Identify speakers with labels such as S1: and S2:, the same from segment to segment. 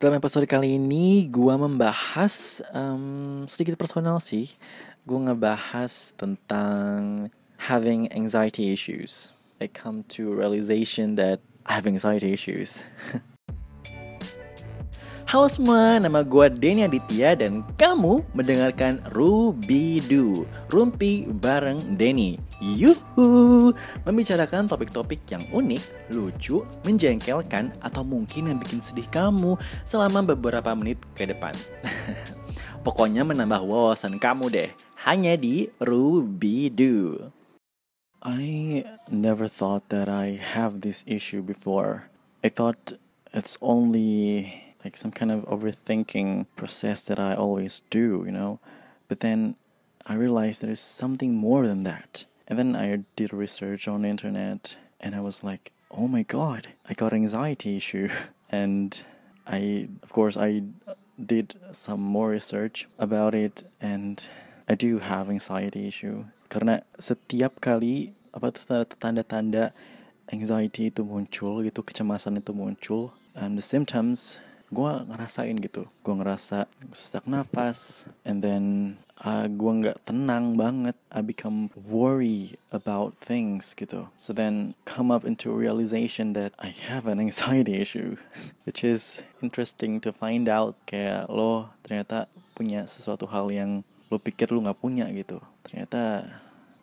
S1: Dalam episode kali ini, gua membahas um, sedikit personal sih. Gua ngebahas tentang having anxiety issues. I come to realization that I have anxiety issues. Halo semua, nama gue Denny Aditya dan kamu mendengarkan Rubidu Rumpi bareng Denny. Yuhu! Membicarakan topik-topik yang unik, lucu, menjengkelkan Atau mungkin yang bikin sedih kamu selama beberapa menit ke depan. Pokoknya menambah wawasan kamu deh Hanya di Rubidu I never thought that I have this issue before. I thought it's only like some kind of overthinking process that I always do, you know. But then I realized there is something more than that. And then I did research on the internet and I was like, oh my god, I got anxiety issue. And I, of course, I did some more research about it and I do have anxiety issue. Karena setiap kali apa tuh tanda-tanda anxiety itu muncul gitu, kecemasan itu muncul, and the symptoms gue ngerasain gitu. Gue ngerasa sesak nafas and then uh, gue nggak tenang banget. I become worry about things gitu. So then come up into a realization that I have an anxiety issue which is interesting to find out. Kayak lo ternyata punya sesuatu hal yang lo pikir lo nggak punya gitu. Ternyata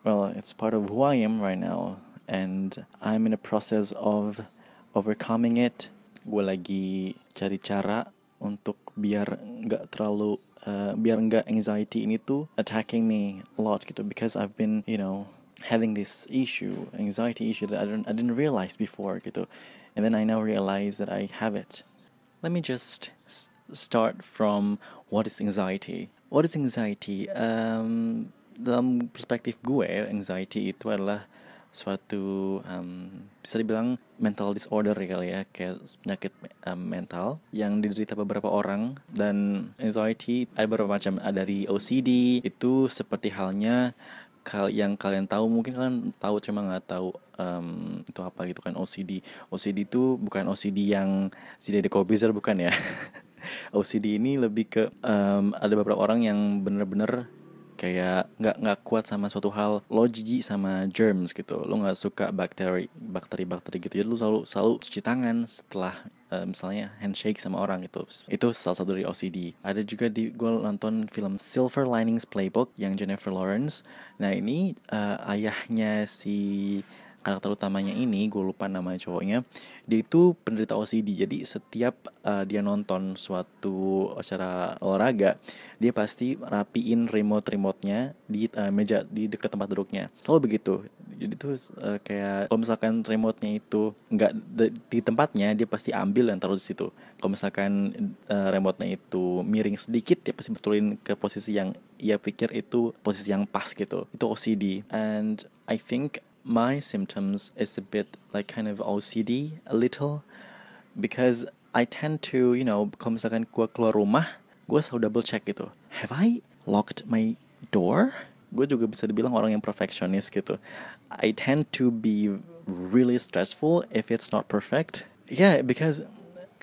S1: well it's part of who I am right now and I'm in a process of overcoming it gue lagi cari cara untuk biar nggak terlalu uh, biar nggak anxiety ini tuh attacking me a lot gitu. Because I've been you know having this issue anxiety issue that I didn't I didn't realize before gitu. And then I now realize that I have it. Let me just start from what is anxiety? What is anxiety? Um, dalam perspektif gue anxiety itu adalah suatu um, bisa dibilang mental disorder ya kali ya kayak penyakit um, mental yang diderita beberapa orang dan anxiety ada beberapa macam dari OCD itu seperti halnya kal yang kalian tahu mungkin kalian tahu cuma nggak tahu um, itu apa gitu kan OCD OCD itu bukan OCD yang si Deddy bukan ya. OCD ini lebih ke um, ada beberapa orang yang bener-bener kayak nggak nggak kuat sama suatu hal. Lo jijik sama germs gitu. Lo nggak suka bakteri bakteri bakteri gitu. Jadi lo selalu selalu cuci tangan setelah uh, misalnya handshake sama orang itu itu salah satu dari OCD ada juga di gue nonton film Silver Linings Playbook yang Jennifer Lawrence. Nah ini uh, ayahnya si karakter utamanya ini gue lupa nama cowoknya dia itu penderita OCD jadi setiap uh, dia nonton suatu acara olahraga dia pasti rapiin remote remote-nya di uh, meja di dekat tempat duduknya. Selalu begitu. Jadi tuh uh, kayak kalau misalkan remote-nya itu nggak di tempatnya dia pasti ambil dan taruh di situ. Kalau misalkan uh, remote-nya itu miring sedikit dia pasti betulin ke posisi yang ia pikir itu posisi yang pas gitu. Itu OCD and I think my symptoms is a bit like kind of OCD a little because I tend to you know kalau misalkan gue keluar rumah gue selalu double check gitu. Have I locked my door? Gue juga bisa dibilang orang yang perfectionist gitu. I tend to be really stressful if it's not perfect. Yeah because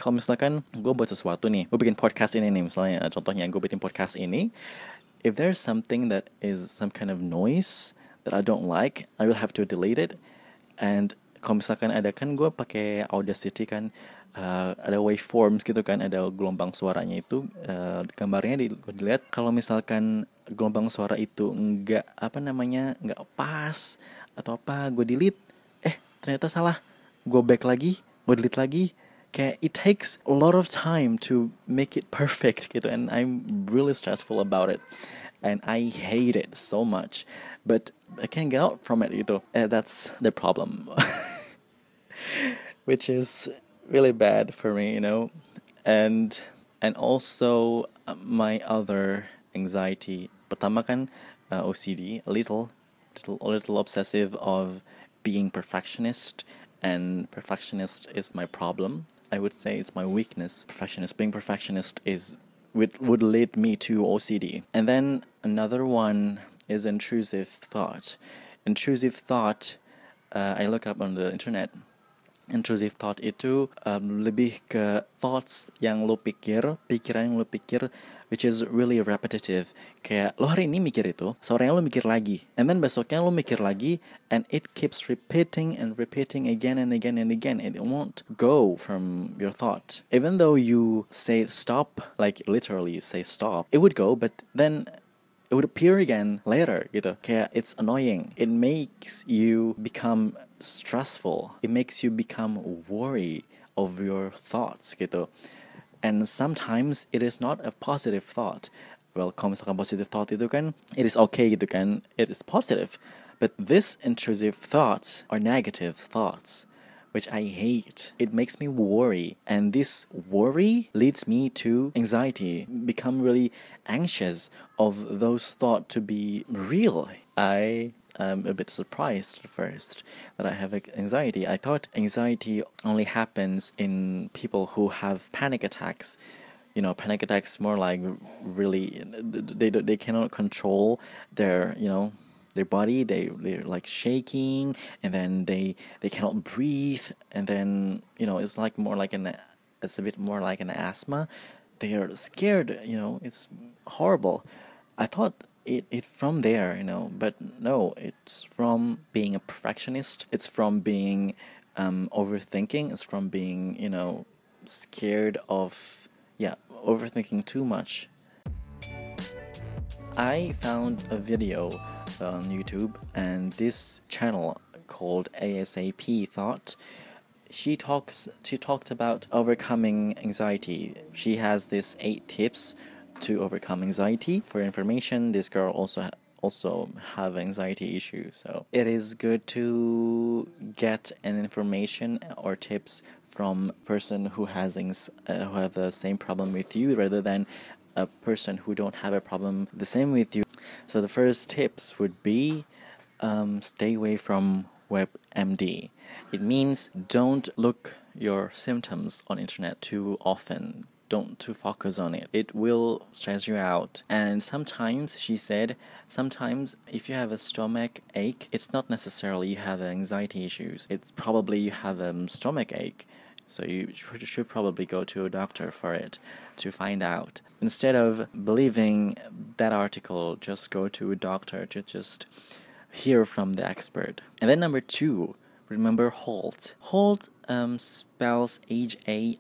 S1: kalau misalkan gue buat sesuatu nih gue bikin podcast ini nih misalnya contohnya gue bikin podcast ini if there's something that is some kind of noise that I don't like, I will have to delete it. And kalau misalkan ada kan gue pakai Audacity kan uh, ada waveforms gitu kan ada gelombang suaranya itu uh, gambarnya di gue dilihat kalau misalkan gelombang suara itu enggak apa namanya enggak pas atau apa gue delete eh ternyata salah. Gue back lagi gue delete lagi. Kayak it takes a lot of time to make it perfect gitu and I'm really stressful about it. And I hate it so much but I can't get out from it gitu. Uh, that's the problem. Which is really bad for me, you know. And and also uh, my other anxiety. Pertama kan uh, OCD, a little, little, a little obsessive of being perfectionist, and perfectionist is my problem. I would say it's my weakness. Perfectionist, being perfectionist is would would lead me to OCD. And then another one is intrusive thought. Intrusive thought, uh, I look up on the internet. intrusive thought itu um, lebih ke thoughts yang lo pikir, pikiran yang lo pikir which is really repetitive. Kayak lo hari ini mikir itu, sorenya lo mikir lagi, and then besoknya lo mikir lagi, and it keeps repeating and repeating again and again and again. It won't go from your thought. Even though you say stop, like literally say stop, it would go, but then it would appear again later gitu kayak it's annoying. It makes you become stressful. It makes you become worry of your thoughts gitu. And sometimes it is not a positive thought. Well kalau misalkan positive thought itu kan it is okay gitu kan. It is positive. But this intrusive thoughts are negative thoughts which I hate. It makes me worry, and this worry leads me to anxiety, become really anxious of those thought to be real. I am a bit surprised at first that I have anxiety. I thought anxiety only happens in people who have panic attacks you know panic attacks more like really they they cannot control their you know their body they they're like shaking and then they they cannot breathe and then you know it's like more like an it's a bit more like an asthma. They are scared you know it's horrible. I thought it, it from there you know but no it's from being a perfectionist. It's from being um, overthinking. It's from being you know scared of yeah overthinking too much. I found a video on YouTube, and this channel called ASAP Thought. She talks. She talked about overcoming anxiety. She has this eight tips to overcome anxiety. For information, this girl also also have anxiety issues. So it is good to get an information or tips from person who has uh, who have the same problem with you rather than a person who don't have a problem the same with you so the first tips would be um, stay away from WebMD. It means don't look your symptoms on internet too often. Don't too focus on it. It will stress you out. And sometimes she said, sometimes if you have a stomach ache, it's not necessarily you have anxiety issues. It's probably you have a stomach ache so you should probably go to a doctor for it to find out. Instead of believing that article, just go to a doctor to just hear from the expert. And then number two, remember HALT. HALT um, spells H A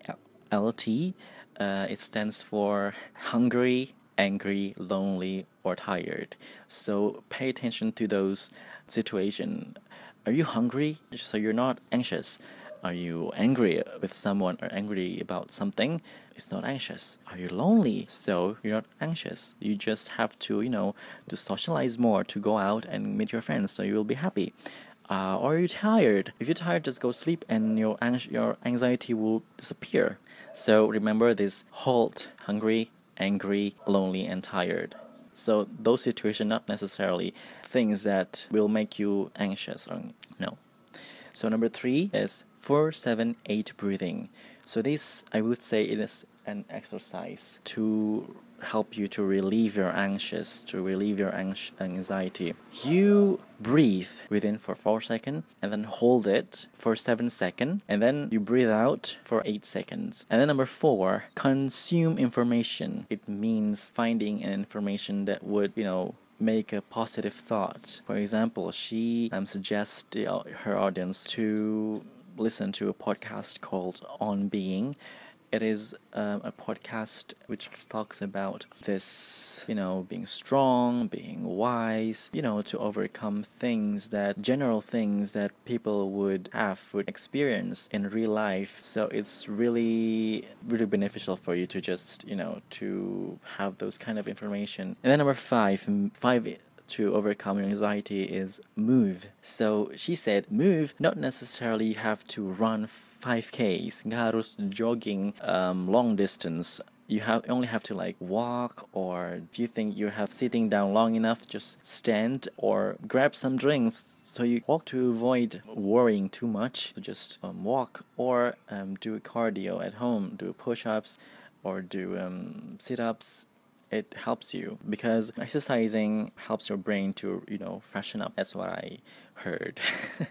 S1: L T. Uh, it stands for hungry, angry, lonely, or tired. So pay attention to those situations. Are you hungry? So you're not anxious. Are you angry with someone or angry about something? It's not anxious. Are you lonely? So you're not anxious. You just have to, you know, to socialize more, to go out and meet your friends, so you will be happy. Uh, or are you tired? If you're tired, just go sleep and your ang- your anxiety will disappear. So remember this: halt, hungry, angry, lonely, and tired. So those situations not necessarily things that will make you anxious or no. So number three is four seven eight breathing. So this I would say it is an exercise to help you to relieve your anxious, to relieve your anxiety. You breathe within for 4 seconds and then hold it for 7 seconds and then you breathe out for 8 seconds. And then number 4, consume information. It means finding an information that would, you know, make a positive thought. For example, she um, suggests her audience to listen to a podcast called On Being. It is um, a podcast which talks about this, you know, being strong, being wise, you know, to overcome things that, general things that people would have, would experience in real life. So it's really, really beneficial for you to just, you know, to have those kind of information. And then number five, five to overcome your anxiety is move. So she said, move, not necessarily you have to run 5Ks, nggak harus jogging um, long distance. You have only have to like walk, or if you think you have sitting down long enough, just stand or grab some drinks. So you walk to avoid worrying too much. So just um, walk or um, do a cardio at home, do push-ups, or do um, sit-ups it helps you because exercising helps your brain to you know freshen up. That's what i heard.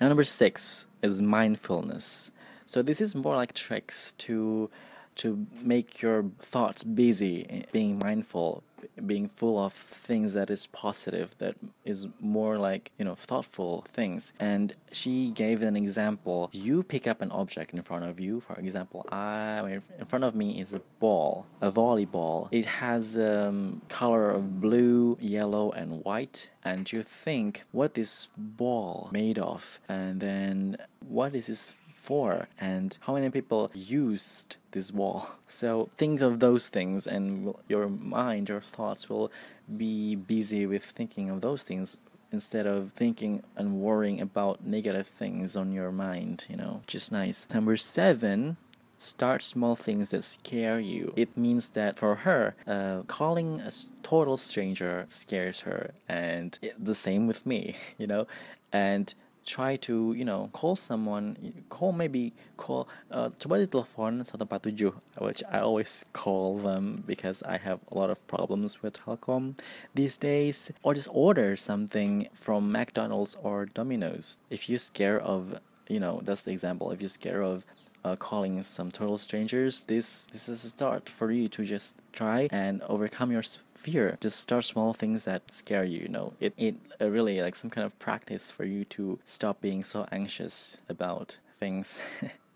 S1: Now, number six is mindfulness. So this is more like tricks to to make your thoughts busy, eh, being mindful, being full of things that is positive, that is more like, you know, thoughtful things. And she gave an example. You pick up an object in front of you. For example, I in front of me is a ball, a volleyball. It has um, color of blue, yellow, and white. And you think, what is this ball made of? And then what is this for and how many people used this wall. So think of those things, and your mind, your thoughts will be busy with thinking of those things instead of thinking and worrying about negative things on your mind, you know, just nice. Number seven, start small things that scare you. It means that for her, uh, calling a total stranger scares her, and the same with me, you know, and try to you know call someone call maybe call uh, coba di telepon 147 which I always call them because I have a lot of problems with Telkom these days or just order something from McDonald's or Domino's. If you're scared of you know that's the example. If you're scared of uh, calling some total strangers, this this is a start for you to just try and overcome your fear. Just start small things that scare you. You know, it it uh, really like some kind of practice for you to stop being so anxious about things,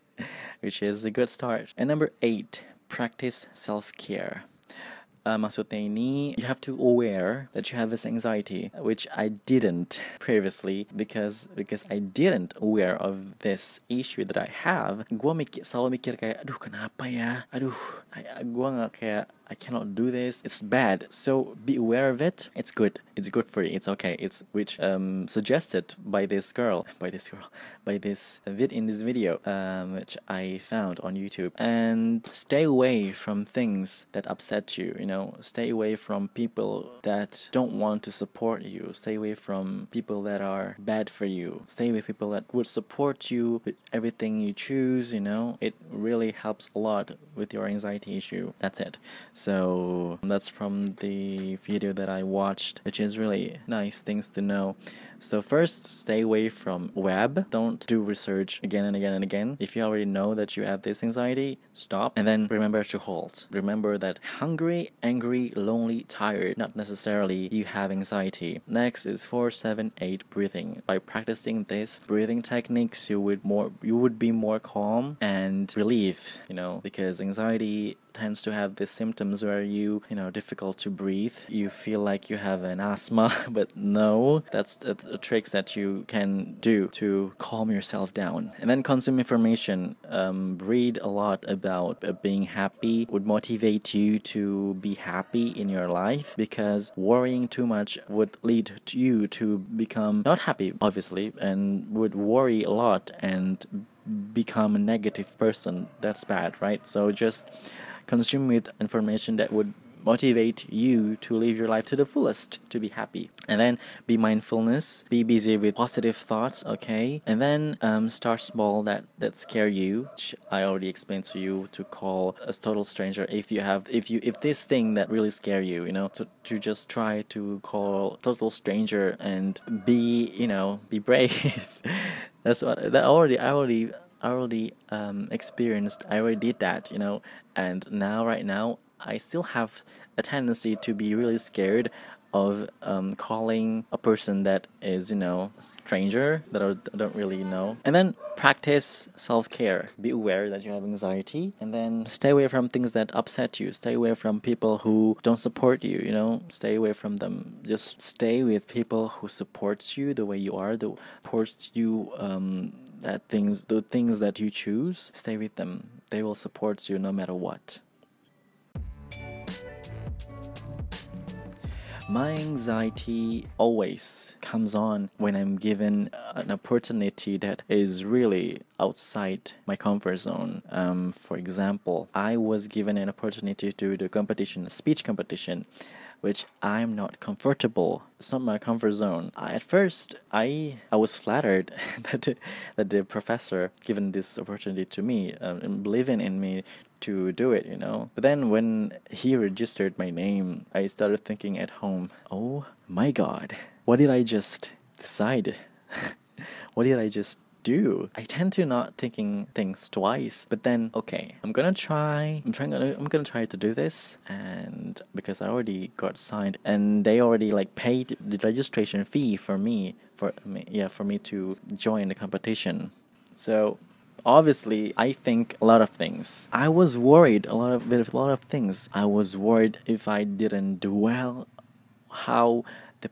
S1: which is a good start. And number eight, practice self care. Uh, maksudnya ini you have to aware that you have this anxiety which I didn't previously because because I didn't aware of this issue that I have. Gue mikir selalu mikir kayak aduh kenapa ya? Aduh gue nggak kayak I cannot do this. It's bad. So be aware of it. It's good. It's good for you. It's okay. It's which um suggested by this girl, by this girl, by this vid in this video, um, which I found on YouTube. And stay away from things that upset you. You know, stay away from people that don't want to support you. Stay away from people that are bad for you. Stay with people that would support you with everything you choose. You know, it really helps a lot with your anxiety issue. That's it. So that's from the video that I watched, which is really nice things to know. So first, stay away from web. Don't do research again and again and again. If you already know that you have this anxiety, stop. And then remember to halt. Remember that hungry, angry, lonely, tired, not necessarily you have anxiety. Next is 478 breathing. By practicing this breathing techniques, you would more you would be more calm and relief, you know, because anxiety tends to have the symptoms where you you know difficult to breathe. You feel like you have an asthma but no that's the tricks that you can do to calm yourself down. And then consume information um, read a lot about uh, being happy would motivate you to be happy in your life because worrying too much would lead to you to become not happy obviously and would worry a lot and become a negative person. That's bad right? So just consume with information that would motivate you to live your life to the fullest to be happy. And then be mindfulness be busy with positive thoughts okay? And then um, start small that that scare you which i already explained to you to call a total stranger if you have if you if this thing that really scare you you know to, to just try to call total stranger and be you know be brave. That's what that already i already I already um, experienced, I already did that, you know, and now, right now, I still have a tendency to be really scared of um, calling a person that is, you know, a stranger that I don't really know. And then practice self care. Be aware that you have anxiety, and then stay away from things that upset you. Stay away from people who don't support you. You know, stay away from them. Just stay with people who supports you the way you are, the supports you. Um, that things, the things that you choose, stay with them. They will support you no matter what. My anxiety always comes on when I'm given an opportunity that is really outside my comfort zone. Um, for example, I was given an opportunity to do competition, a speech competition which I'm not comfortable. It's not my comfort zone. I, at first, I I was flattered that the, that the professor given this opportunity to me um, and believing in me to do it, you know. But then when he registered my name, I started thinking at home, oh my god, what did I just decide? what did I just do. I tend to not thinking things twice. But then, okay, I'm gonna try. I'm trying. I'm gonna try to do this, and because I already got signed, and they already like paid the registration fee for me for me, yeah, for me to join the competition. So obviously i think a lot of things i was worried a lot of with a lot of things i was worried if i didn't do well how the,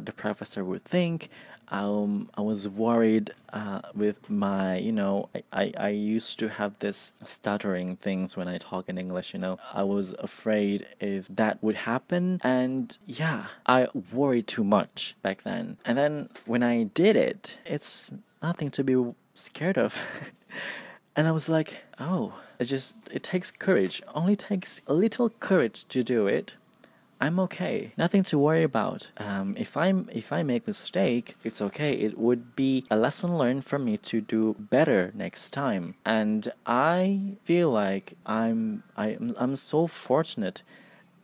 S1: the professor would think um, I was worried uh, with my, you know, I, I, I used to have this stuttering things when I talk in English, you know. I was afraid if that would happen. And yeah, I worried too much back then. And then when I did it, it's nothing to be scared of. and I was like, oh, it just, it takes courage. Only takes a little courage to do it I'm okay. Nothing to worry about. Um, if I'm if I make mistake, it's okay. It would be a lesson learned for me to do better next time. And I feel like I'm I'm I'm so fortunate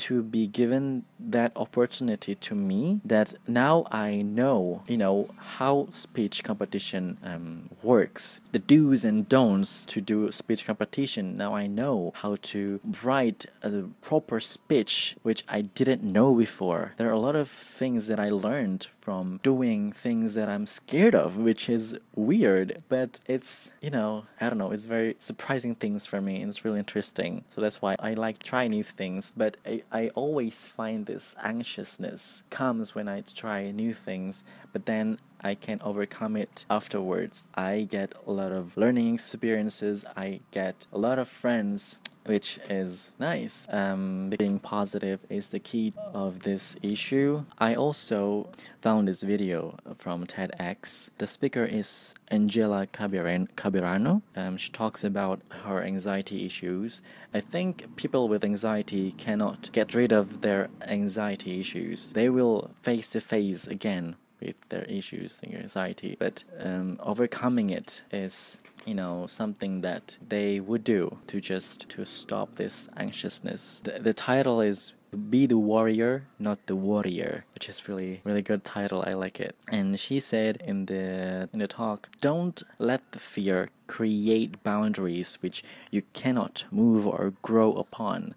S1: to be given that opportunity to me that now I know, you know, how speech competition um, works, the do's and don'ts to do speech competition. Now I know how to write a proper speech, which I didn't know before. There are a lot of things that I learned from doing things that I'm scared of, which is weird, but it's, you know, I don't know, it's very surprising things for me. And it's really interesting. So that's why I like try new things, but I, I always find this anxiousness comes when I try new things, but then I can overcome it afterwards. I get a lot of learning experiences, I get a lot of friends which is nice. Um, being positive is the key of this issue. I also found this video from TEDx. The speaker is Angela Cabirano. Um, she talks about her anxiety issues. I think people with anxiety cannot get rid of their anxiety issues. They will face to face again with their issues and anxiety, but um, overcoming it is you know something that they would do to just to stop this anxiousness. The, the title is be the warrior not the warrior which is really really good title. I like it. And she said in the in the talk don't let the fear create boundaries which you cannot move or grow upon.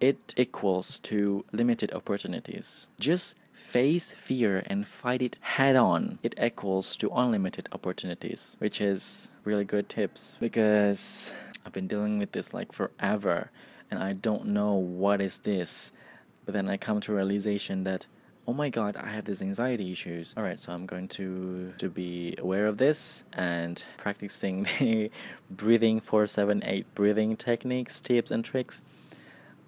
S1: It equals to limited opportunities. Just face fear and fight it head on, it equals to unlimited opportunities, which is really good tips because I've been dealing with this like forever and I don't know what is this. But then I come to realization that oh my god i have these anxiety issues. All right so i'm going to to be aware of this and practicing the breathing 478 breathing techniques tips and tricks.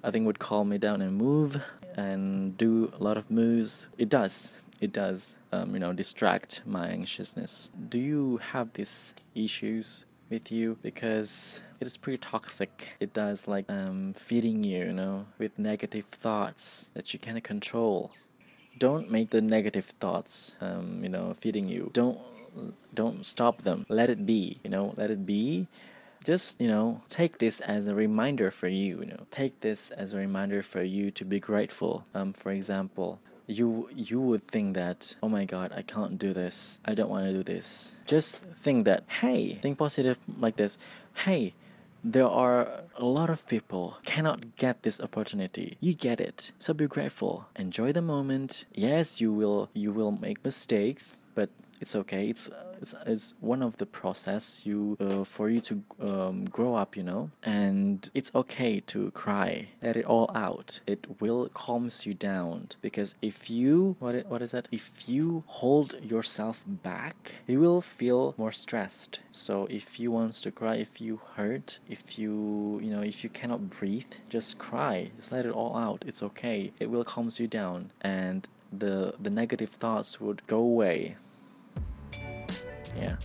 S1: I think would calm me down and move and do a lot of moves, it does. It does, um, you know, distract my anxiousness. Do you have these issues with you? Because it is pretty toxic. It does like um, feeding you, you know, with negative thoughts that you cannot control. Don't make the negative thoughts, um, you know, feeding you. Don't don't stop them. Let it be. You know, let it be just you know take this as a reminder for you you know take this as a reminder for you to be grateful. Um for example you you would think that oh my god i can't do this. I don't want to do this. Just think that hey think positive like this. Hey there are a lot of people cannot get this opportunity. You get it. So be grateful. Enjoy the moment. Yes you will you will make mistakes it's okay. It's it's, it's one of the process you uh, for you to um, grow up you know? And it's okay to cry let it all out. It will calms you down because if you what what is that? If you hold yourself back you will feel more stressed. So if you want to cry if you hurt if you you know if you cannot breathe just cry. Just let it all out. It's okay. It will calms you down. And the the negative thoughts would go away yeah